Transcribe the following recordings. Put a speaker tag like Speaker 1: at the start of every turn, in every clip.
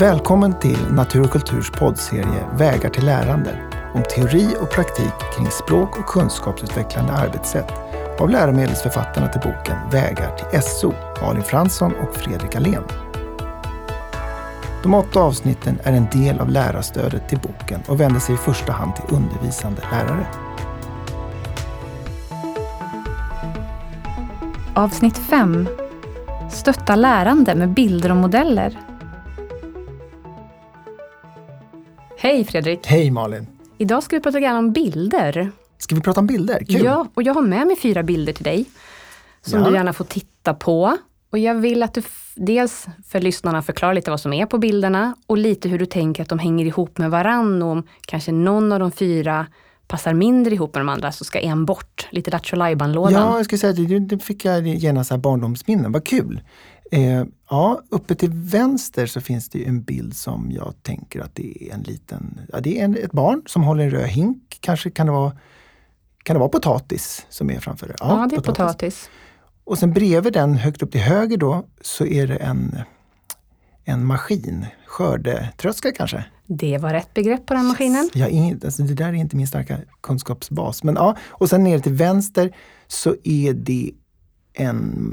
Speaker 1: Välkommen till Natur och kulturs poddserie Vägar till lärande om teori och praktik kring språk och kunskapsutvecklande arbetssätt av läromedelsförfattarna till boken Vägar till SO, Malin Fransson och Fredrik Alén. De åtta avsnitten är en del av lärarstödet till boken och vänder sig i första hand till undervisande lärare.
Speaker 2: Avsnitt 5. Stötta lärande med bilder och modeller. Hej Fredrik!
Speaker 1: Hej Malin!
Speaker 2: Idag ska vi prata grann om bilder.
Speaker 1: Ska vi prata om bilder? Kul!
Speaker 2: Ja, och jag har med mig fyra bilder till dig. Som
Speaker 1: Ja.
Speaker 2: du gärna får titta på. Och jag vill att du dels för lyssnarna förklarar lite vad som är på bilderna och lite hur du tänker att de hänger ihop med varann och om kanske någon av de fyra passar mindre ihop med de andra så ska en bort. Lite Lattjo lådan
Speaker 1: Ja, jag skulle säga att det, det fick jag genast så här barndomsminnen. Vad kul! Eh, ja, uppe till vänster så finns det ju en bild som jag tänker att det är en liten, ja, det är en, ett barn som håller en röd hink. Kanske kan det vara, kan det vara potatis som är framför det?
Speaker 2: Ja, det är potatis.
Speaker 1: Och sen bredvid den, högt upp till höger då, så är det en, en maskin. Skördetröska kanske?
Speaker 2: Det var rätt begrepp på den maskinen.
Speaker 1: Jag har ingen, alltså det där är inte min starka kunskapsbas. Men ja, och sen nere till vänster så är det en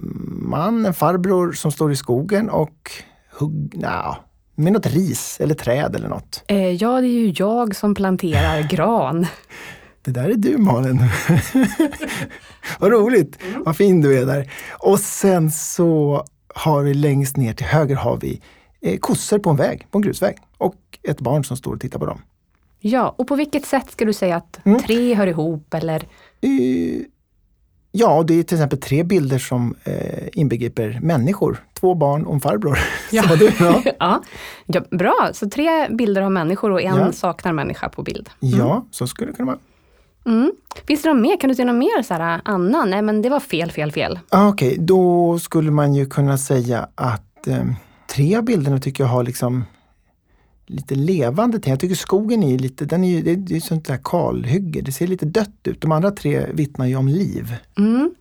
Speaker 1: man, en farbror som står i skogen och hugg, nja, med något ris eller träd eller något.
Speaker 2: Eh, ja, det är ju jag som planterar gran.
Speaker 1: Det där är du Malin. Vad roligt! Vad fin du är där. Och sen så har vi längst ner till höger har vi eh, kossor på en väg, på en grusväg. Och ett barn som står och tittar på dem.
Speaker 2: Ja, och på vilket sätt ska du säga att
Speaker 1: Mm.
Speaker 2: tre hör ihop eller?
Speaker 1: Eh, Ja, det är till exempel tre bilder som eh, inbegriper människor. Två barn och en farbror.
Speaker 2: Ja.
Speaker 1: Du? Ja.
Speaker 2: ja. ja, bra, så tre bilder av människor och en
Speaker 1: Ja.
Speaker 2: saknar människa på bild.
Speaker 1: ja, så skulle det kunna vara.
Speaker 2: Mm. Finns det något mer? Kan du säga något mer? Så här, Anna, nej men det var fel, fel, fel.
Speaker 1: Ah, Okej, då skulle man ju kunna säga att eh, tre av bilderna tycker jag har liksom lite levande ting. Jag tycker skogen är lite, den är ju, det är, är sånt där kalhygge. Det ser lite dött ut. De andra tre vittnar ju om liv.
Speaker 2: Mm.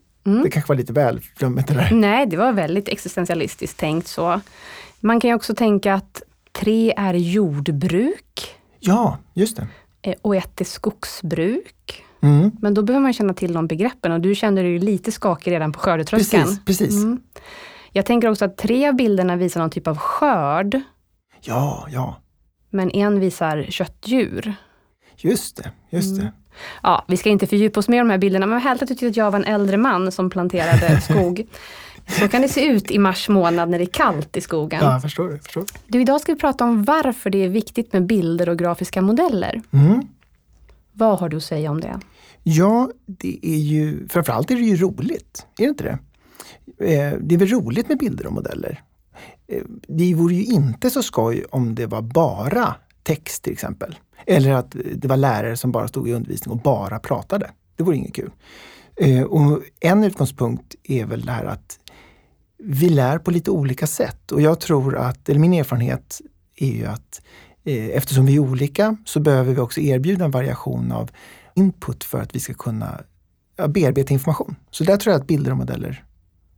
Speaker 1: Det kanske var lite väl flummigt det där.
Speaker 2: Nej, det var väldigt existentialistiskt tänkt så. Man kan ju också tänka att tre är jordbruk
Speaker 1: Ja, just det.
Speaker 2: eh, och ett är skogsbruk.
Speaker 1: Mm.
Speaker 2: Men då behöver man känna till de begreppen och du kände dig lite skakig redan på skördetröskan.
Speaker 1: Precis, precis.
Speaker 2: Mm. Jag tänker också att tre av bilderna visar någon typ av skörd,
Speaker 1: Ja, ja.
Speaker 2: Men en visar köttdjur.
Speaker 1: Just det, just det.
Speaker 2: Ja, vi ska inte fördjupa oss mer i de här bilderna, men härligt att du tyckte att jag var en äldre man som planterade skog. Så kan det se ut i mars månad när det är kallt i skogen.
Speaker 1: Ja, jag förstår. Jag förstår.
Speaker 2: Du, idag ska vi prata om varför det är viktigt med bilder och grafiska modeller.
Speaker 1: Mm.
Speaker 2: Vad har du att säga om det?
Speaker 1: Ja, det är ju, framförallt är det ju roligt. Är det inte det? Eh, det är väl roligt med bilder och modeller. Eh, det vore ju inte så skoj om det var bara text till exempel. Eller att det var lärare som bara stod i undervisning och bara pratade. Det vore inget kul. Eh, och en utgångspunkt är väl det här att vi lär på lite olika sätt och jag tror att, eller min erfarenhet är ju att eh, eftersom vi är olika så behöver vi också erbjuda en variation av input för att vi ska kunna bearbeta information. Så där tror jag att bilder och modeller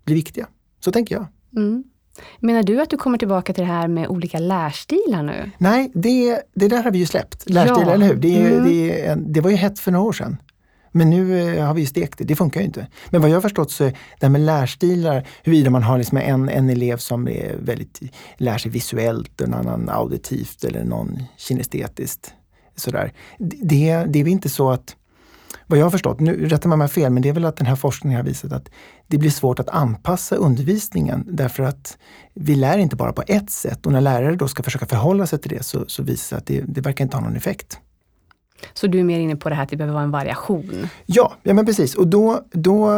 Speaker 1: blir viktiga. Så tänker jag.
Speaker 2: Mm. Menar du att du kommer tillbaka till det här med olika lärstilar nu?
Speaker 1: Nej, det, det där har vi ju släppt. Lärstil,
Speaker 2: Ja.
Speaker 1: eller hur? Det,
Speaker 2: Mm.
Speaker 1: det, det var ju hett för några år sedan. Men nu eh, har vi ju stekt det. Det funkar ju inte. Men vad jag har förstått så det här med lärstilar, huruvida man har liksom en, en elev som är väldigt, lär sig visuellt, en annan auditivt eller någon kinestetiskt. Sådär. Det, det är inte så att vad jag har förstått, nu rättar man mig fel, men det är väl att den här forskningen har visat att det blir svårt att anpassa undervisningen därför att vi lär inte bara på ett sätt och när lärare då ska försöka förhålla sig till det så, så visar det sig att det, det verkar inte ha någon effekt.
Speaker 2: Så du är mer inne på det här att det behöver vara en variation?
Speaker 1: Ja, ja men precis. Och då, då,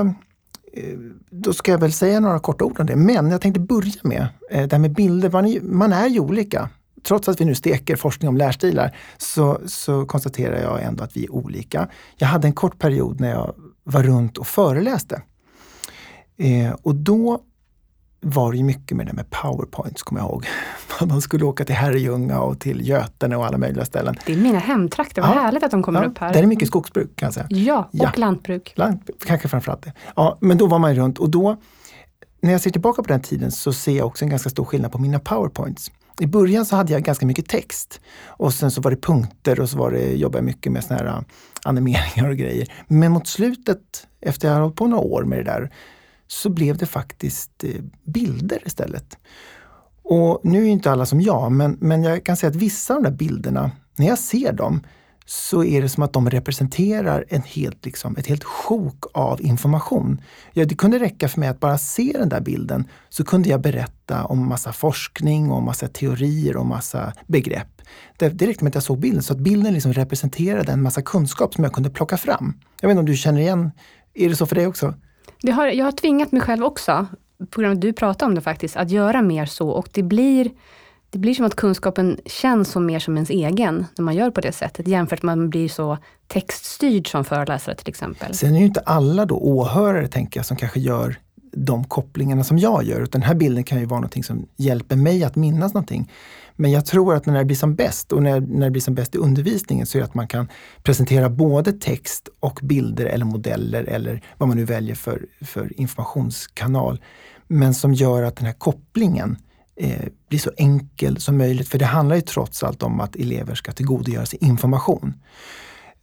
Speaker 1: eh, då ska jag väl säga några korta ord om det. Men jag tänkte börja med eh, det här med bilder. Man är, man är ju olika. Trots att vi nu steker forskning om lärstilar så, så konstaterar jag ändå att vi är olika. Jag hade en kort period när jag var runt och föreläste. Eh, och då var det ju mycket med det med powerpoints, kommer jag ihåg. Man skulle åka till Herrljunga och till Götene och alla möjliga ställen.
Speaker 2: Det är mina hemtrakter, vad
Speaker 1: Ja.
Speaker 2: härligt att de kommer
Speaker 1: Ja,
Speaker 2: upp här.
Speaker 1: Där är mycket skogsbruk kan jag säga.
Speaker 2: Ja, och
Speaker 1: Ja.
Speaker 2: lantbruk.
Speaker 1: Land, kanske framförallt det. Ja, men då var man runt och då, när jag ser tillbaka på den tiden så ser jag också en ganska stor skillnad på mina powerpoints. I början så hade jag ganska mycket text och sen så var det punkter och så var det, jobbade jag mycket med såna här äh, animeringar och grejer. Men mot slutet, efter jag har hållit på några år med det där, så blev det faktiskt eh, bilder istället. Och nu är inte alla som jag, men, men jag kan säga att vissa av de där bilderna, när jag ser dem, så är det som att de representerar en helt, liksom, ett helt sjok av information. Ja, det kunde räcka för mig att bara se den där bilden så kunde jag berätta om massa forskning och massa teorier och massa begrepp. Det, det räckte med att jag såg bilden, så att bilden liksom representerade en massa kunskap som jag kunde plocka fram. Jag vet inte om du känner igen, är det så för dig också?
Speaker 2: Det har, jag har tvingat mig själv också, på grund av att du pratar om det faktiskt, att göra mer så och det blir det blir som att kunskapen känns som mer som ens egen när man gör på det sättet jämfört med att man blir så textstyrd som föreläsare till exempel.
Speaker 1: Sen är ju inte alla då åhörare, tänker jag, som kanske gör de kopplingarna som jag gör. Utan den här bilden kan ju vara någonting som hjälper mig att minnas någonting. Men jag tror att när det blir som bäst och när, när det blir som bäst i undervisningen så är det att man kan presentera både text och bilder eller modeller eller vad man nu väljer för, för informationskanal. Men som gör att den här kopplingen eh, blir så enkel som möjligt. För det handlar ju trots allt om att elever ska tillgodogöra sig information.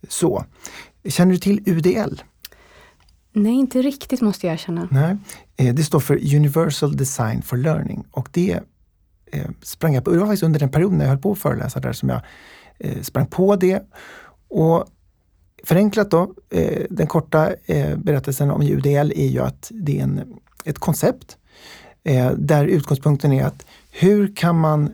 Speaker 1: Så, känner du till UDL?
Speaker 2: Nej, inte riktigt måste jag erkänna.
Speaker 1: Nej, eh, det står för Universal Design for Learning och det eh, sprang jag på, det var faktiskt under den perioden när jag höll på att föreläsa där som jag eh, sprang på det. Och förenklat då, den korta berättelsen om UDL är ju att det är en, ett koncept där utgångspunkten är att hur kan man,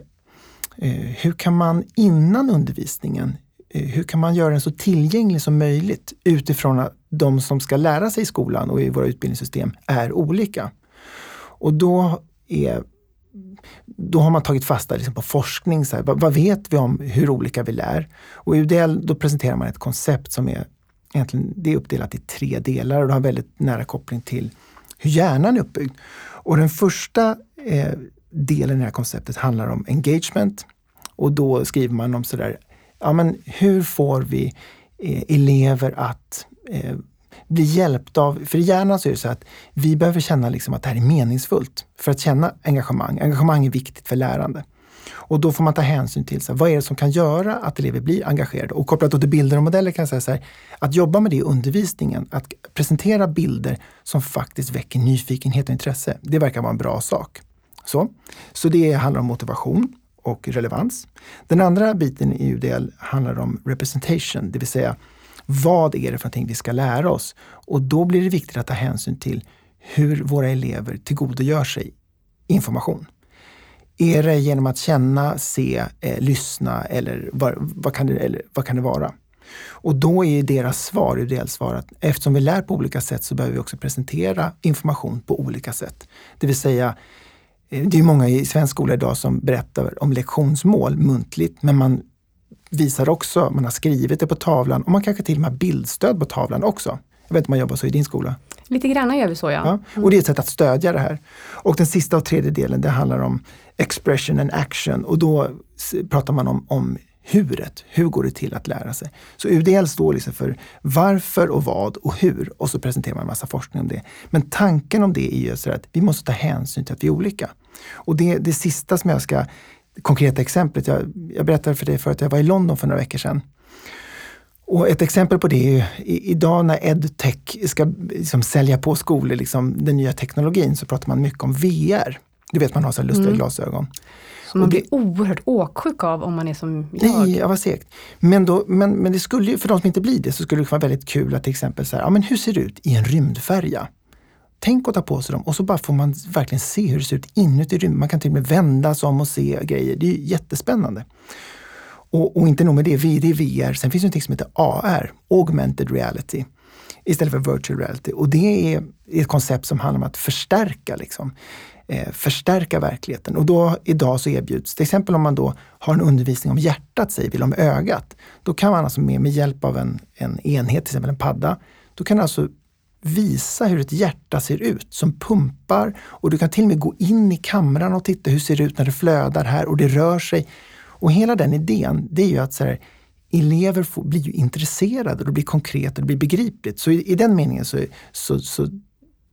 Speaker 1: hur kan man innan undervisningen, Eh, hur kan man göra den så tillgänglig som möjligt utifrån att de som ska lära sig i skolan och i våra utbildningssystem är olika. Och då är då har man tagit fasta liksom på forskning. Så här, vad, vad, vet vi om hur olika vi lär? Och i UDL då presenterar man ett koncept som är egentligen det är uppdelat i tre delar och det har väldigt nära koppling till hur hjärnan är uppbyggd. Och den första eh, delen i det här konceptet handlar om engagement. Och då skriver man om sådär, ja men hur får vi eh, elever att eh, bli hjälpta av, för i hjärnan så är det så att vi behöver känna liksom att det här är meningsfullt för att känna engagemang. Engagemang är viktigt för lärande. Och då får man ta hänsyn till så här, vad är det som kan göra att elever blir engagerade. Och kopplat till bilder och modeller kan jag säga så här, att jobba med det i undervisningen, att presentera bilder som faktiskt väcker nyfikenhet och intresse, det verkar vara en bra sak. Så, så det handlar om motivation och relevans. Den andra biten i UDL handlar om representation, det vill säga vad är det för någonting vi ska lära oss? Och då blir det viktigt att ta hänsyn till hur våra elever tillgodogör sig information. Är det genom att känna, se, eh, lyssna eller vad, vad, kan det, eller vad kan det vara? Och då är deras svar, UDLs svar, att eftersom vi lär på olika sätt så behöver vi också presentera information på olika sätt. Det vill säga, det är många i svensk skola idag som berättar om lektionsmål muntligt, men man visar också, man har skrivit det på tavlan och man kanske till och med har bildstöd på tavlan också. Jag vet inte om man jobbar så i din skola?
Speaker 2: Lite grann gör vi så ja.
Speaker 1: ja. Och det är ett sätt att stödja det här. Och den sista och tredje delen, det handlar om expression and action och då pratar man om, om huret. Hur går det till att lära sig? Så UDL står liksom för varför och vad och hur och så presenterar man en massa forskning om det. Men tanken om det är ju så att vi måste ta hänsyn till att vi är olika. Och det, det sista som jag ska, konkreta exemplet, jag, jag berättade för dig förut att jag var i London för några veckor sedan. Och ett exempel på det är ju idag när edtech ska liksom sälja på skolor liksom, den nya teknologin så pratar man mycket om VR. Du vet man har så här lustiga mm. glasögon.
Speaker 2: Som man blir oerhört åksjuk av om man är som jag.
Speaker 1: Nej, ja, vad segt. Men, då, men, men det skulle ju, för de som inte blir det, så skulle det vara väldigt kul att till exempel så här, ja men hur ser det ut i en rymdfärja? Tänk att ta på sig dem och så bara får man verkligen se hur det ser ut inuti rymden. Man kan till och med vända sig om och se grejer. Det är jättespännande. Och, och inte nog med det, det är VR. Sen finns det något som heter AR, augmented reality, istället för virtual reality. Och det är ett koncept som handlar om att förstärka liksom eh, förstärka verkligheten. Och då idag så erbjuds, till exempel om man då har en undervisning om hjärtat, säger vi, om ögat. Då kan man alltså med, med hjälp av en, en enhet, till exempel en padda, då kan du alltså visa hur ett hjärta ser ut som pumpar och du kan till och med gå in i kameran och titta hur det ser ut när det flödar här och det rör sig. Och hela den idén, det är ju att så här, elever får, blir ju intresserade och det blir konkret och det blir begripligt. Så i, i den meningen så, så, så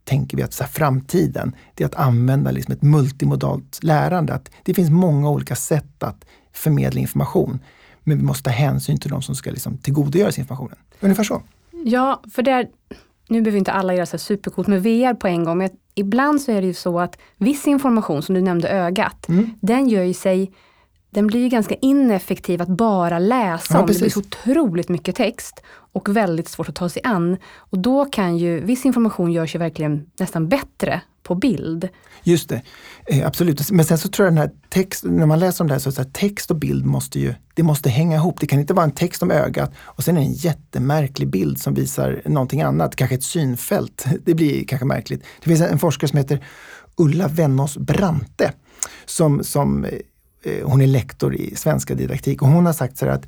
Speaker 1: tänker vi att så här, framtiden, det är att använda liksom ett multimodalt lärande. Att det finns många olika sätt att förmedla information. Men vi måste ta hänsyn till de som ska liksom tillgodogöra sig informationen. Ungefär så.
Speaker 2: Ja, för det är, nu behöver inte alla göra så supercoolt med VR på en gång, men ibland så är det ju så att viss information, som du nämnde ögat, mm. den gör ju sig den blir ganska ineffektiv att bara läsa ja, om. Det blir så otroligt mycket text och väldigt svårt att ta sig an. Och då kan ju viss information görs ju verkligen nästan bättre på bild.
Speaker 1: Just det, eh, absolut. Men sen så tror jag den här text, när man läser om det här så är det text och bild måste ju, det måste hänga ihop. Det kan inte vara en text om ögat och sen är det en jättemärklig bild som visar någonting annat, kanske ett synfält. Det blir kanske märkligt. Det finns en forskare som heter Ulla Vennås Brante som, som eh, hon är lektor i svenska didaktik och hon har sagt så här att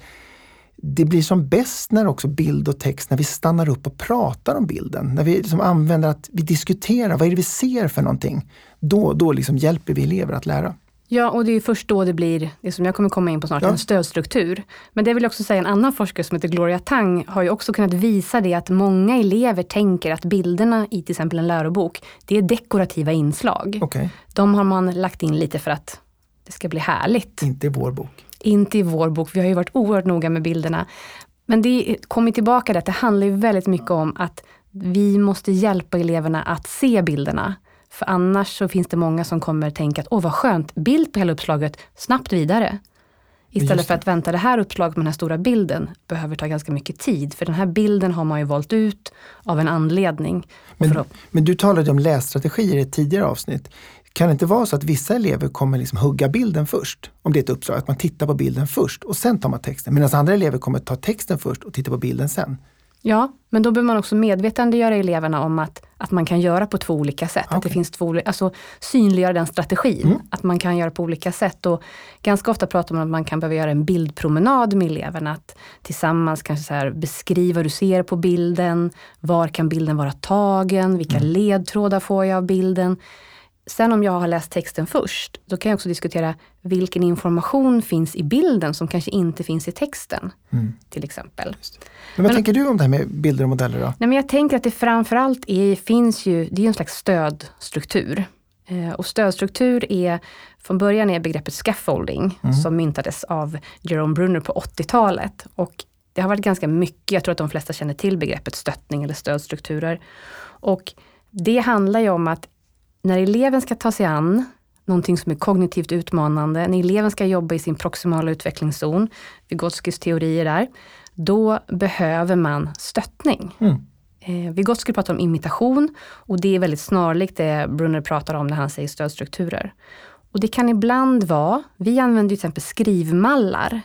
Speaker 1: det blir som bäst när också bild och text, när vi stannar upp och pratar om bilden. När vi liksom använder att vi diskuterar, vad är det vi ser för någonting? Då, då liksom hjälper vi elever att lära.
Speaker 2: Ja, och det är först då det blir, det som jag kommer komma in på snart, ja. en stödstruktur. Men det vill jag också säga, en annan forskare som heter Gloria Tang har ju också kunnat visa det att många elever tänker att bilderna i till exempel en lärobok, det är dekorativa inslag.
Speaker 1: Okay.
Speaker 2: De har man lagt in lite för att det ska bli härligt.
Speaker 1: Inte i vår bok
Speaker 2: inte i vår bok. Vi har ju varit oerhört noga med bilderna. Men det kommer tillbaka till att det handlar ju väldigt mycket om att vi måste hjälpa eleverna att se bilderna. För annars så finns det många som kommer tänka att åh vad skönt, bild på hela uppslaget, snabbt vidare. Istället för att vänta, det här uppslaget med den här stora bilden behöver ta ganska mycket tid. För den här bilden har man ju valt ut av en anledning.
Speaker 1: Men, men du talade om lässtrategier i ett tidigare avsnitt. Kan det inte vara så att vissa elever kommer liksom hugga bilden först? Om det är ett uppdrag, att man tittar på bilden först och sen tar man texten. Medan andra elever kommer ta texten först och titta på bilden sen.
Speaker 2: Ja, men då behöver man också medvetandegöra eleverna om att, att man kan göra på två olika sätt. Okay. Att det finns två, alltså synliggöra den strategin, mm. att man kan göra på olika sätt. Och ganska ofta pratar man om att man kan behöva göra en bildpromenad med eleverna. Att tillsammans kanske så här beskriva hur du ser på bilden. Var kan bilden vara tagen? Vilka mm. ledtrådar får jag av bilden? Sen om jag har läst texten först, då kan jag också diskutera vilken information finns i bilden som kanske inte finns i texten. Mm. Till exempel.
Speaker 1: Men vad men, tänker du om det här med bilder och modeller? Då?
Speaker 2: Nej, men jag tänker att det framförallt är, finns ju, det är en slags stödstruktur. Eh, och stödstruktur är, från början är begreppet scaffolding mm. som myntades av Jerome Brunner på 80-talet. Och det har varit ganska mycket, jag tror att de flesta känner till begreppet stöttning eller stödstrukturer. Och det handlar ju om att när eleven ska ta sig an någonting som är kognitivt utmanande, när eleven ska jobba i sin proximala utvecklingszon, Vygotskys teorier där, då behöver man stöttning. Mm. Eh, Vygotsky pratar om imitation och det är väldigt snarlikt det Brunner pratar om när han säger stödstrukturer. Och det kan ibland vara, vi använder till exempel skrivmallar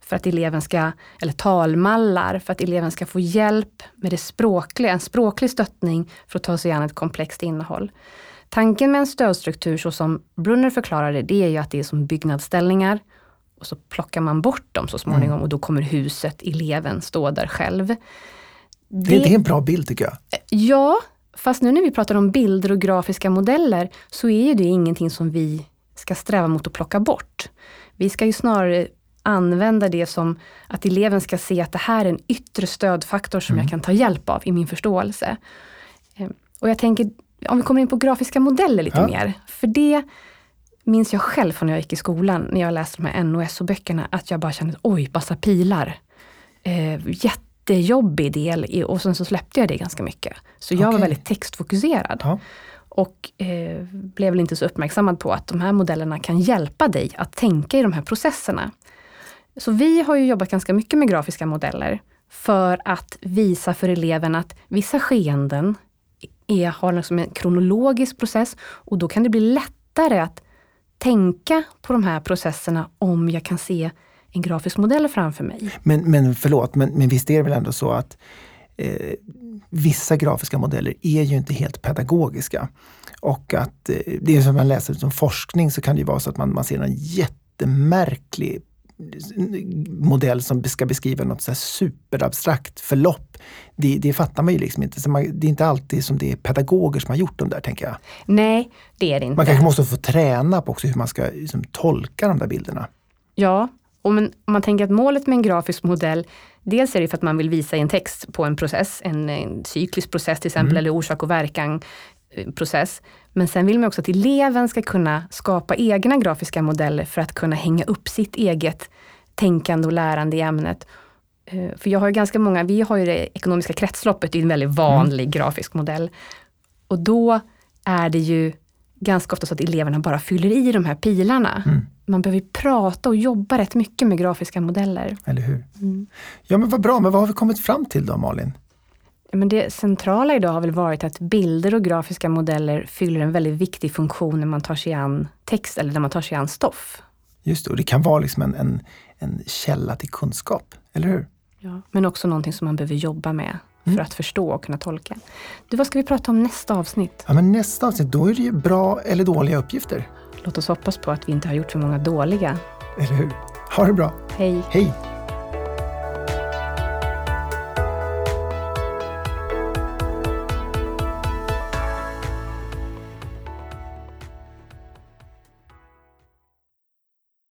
Speaker 2: för att eleven ska, eller talmallar, för att eleven ska få hjälp med det språkliga, en språklig stöttning för att ta sig an ett komplext innehåll. Tanken med en stödstruktur så som Brunner förklarade, det är ju att det är som byggnadsställningar och så plockar man bort dem så småningom mm. och då kommer huset, eleven, stå där själv. Det,
Speaker 1: det är en bra bild tycker jag.
Speaker 2: Ja, fast nu när vi pratar om bilder och grafiska modeller så är ju det ingenting som vi ska sträva mot att plocka bort. Vi ska ju snarare använda det som att eleven ska se att det här är en yttre stödfaktor som mm. jag kan ta hjälp av i min förståelse. Ehm, och jag tänker, om vi kommer in på grafiska modeller lite ja. mer. För det minns jag själv från när jag gick i skolan, när jag läste de här NOSO-böckerna, att jag bara kände, oj, massa pilar. Eh, jättejobbig del och sen så släppte jag det ganska mycket. Så jag okay. var väldigt textfokuserad. Ja. Och eh, blev väl inte så uppmärksammad på att de här modellerna kan hjälpa dig att tänka i de här processerna. Så vi har ju jobbat ganska mycket med grafiska modeller för att visa för eleven att vissa skeenden är, har liksom en kronologisk process och då kan det bli lättare att tänka på de här processerna om jag kan se en grafisk modell framför mig.
Speaker 1: Men, men förlåt, men, men visst är det väl ändå så att eh, vissa grafiska modeller är ju inte helt pedagogiska. Och att eh, det är som man läser som forskning så kan det ju vara så att man, man ser en jättemärklig modell som ska beskriva något så superabstrakt förlopp. Det, det fattar man ju liksom inte. Så man, det är inte alltid som det är pedagoger som har gjort de där, tänker jag.
Speaker 2: Nej, det är det inte.
Speaker 1: Man kanske måste få träna på också hur man ska liksom, tolka de där bilderna.
Speaker 2: Ja, och men, om man tänker att målet med en grafisk modell, dels är det för att man vill visa i en text på en process, en, en cyklisk process till exempel, mm. eller orsak och verkan, eh, process. Men sen vill man också att eleven ska kunna skapa egna grafiska modeller för att kunna hänga upp sitt eget tänkande och lärande i ämnet. Eh, för jag har ju ganska många, vi har ju det ekonomiska kretsloppet, det är en väldigt vanlig mm. grafisk modell. Och då är det ju ganska ofta så att eleverna bara fyller i de här pilarna. Mm. Man behöver prata och jobba rätt mycket med grafiska modeller.
Speaker 1: Eller hur? Mm. Ja men vad bra, men vad har vi kommit fram till då Malin?
Speaker 2: Men det centrala idag har väl varit att bilder och grafiska modeller fyller en väldigt viktig funktion när man tar sig an text eller när man tar sig an stoff.
Speaker 1: Just det, och det kan vara liksom en, en, en källa till kunskap, eller hur?
Speaker 2: Ja, men också någonting som man behöver jobba med för mm. att förstå och kunna tolka. Du, vad ska vi prata om nästa avsnitt?
Speaker 1: Ja, men nästa avsnitt, då är det ju bra eller dåliga uppgifter.
Speaker 2: Låt oss hoppas på att vi inte har gjort för många dåliga.
Speaker 1: Eller hur? Ha det bra.
Speaker 2: Hej.
Speaker 1: Hej.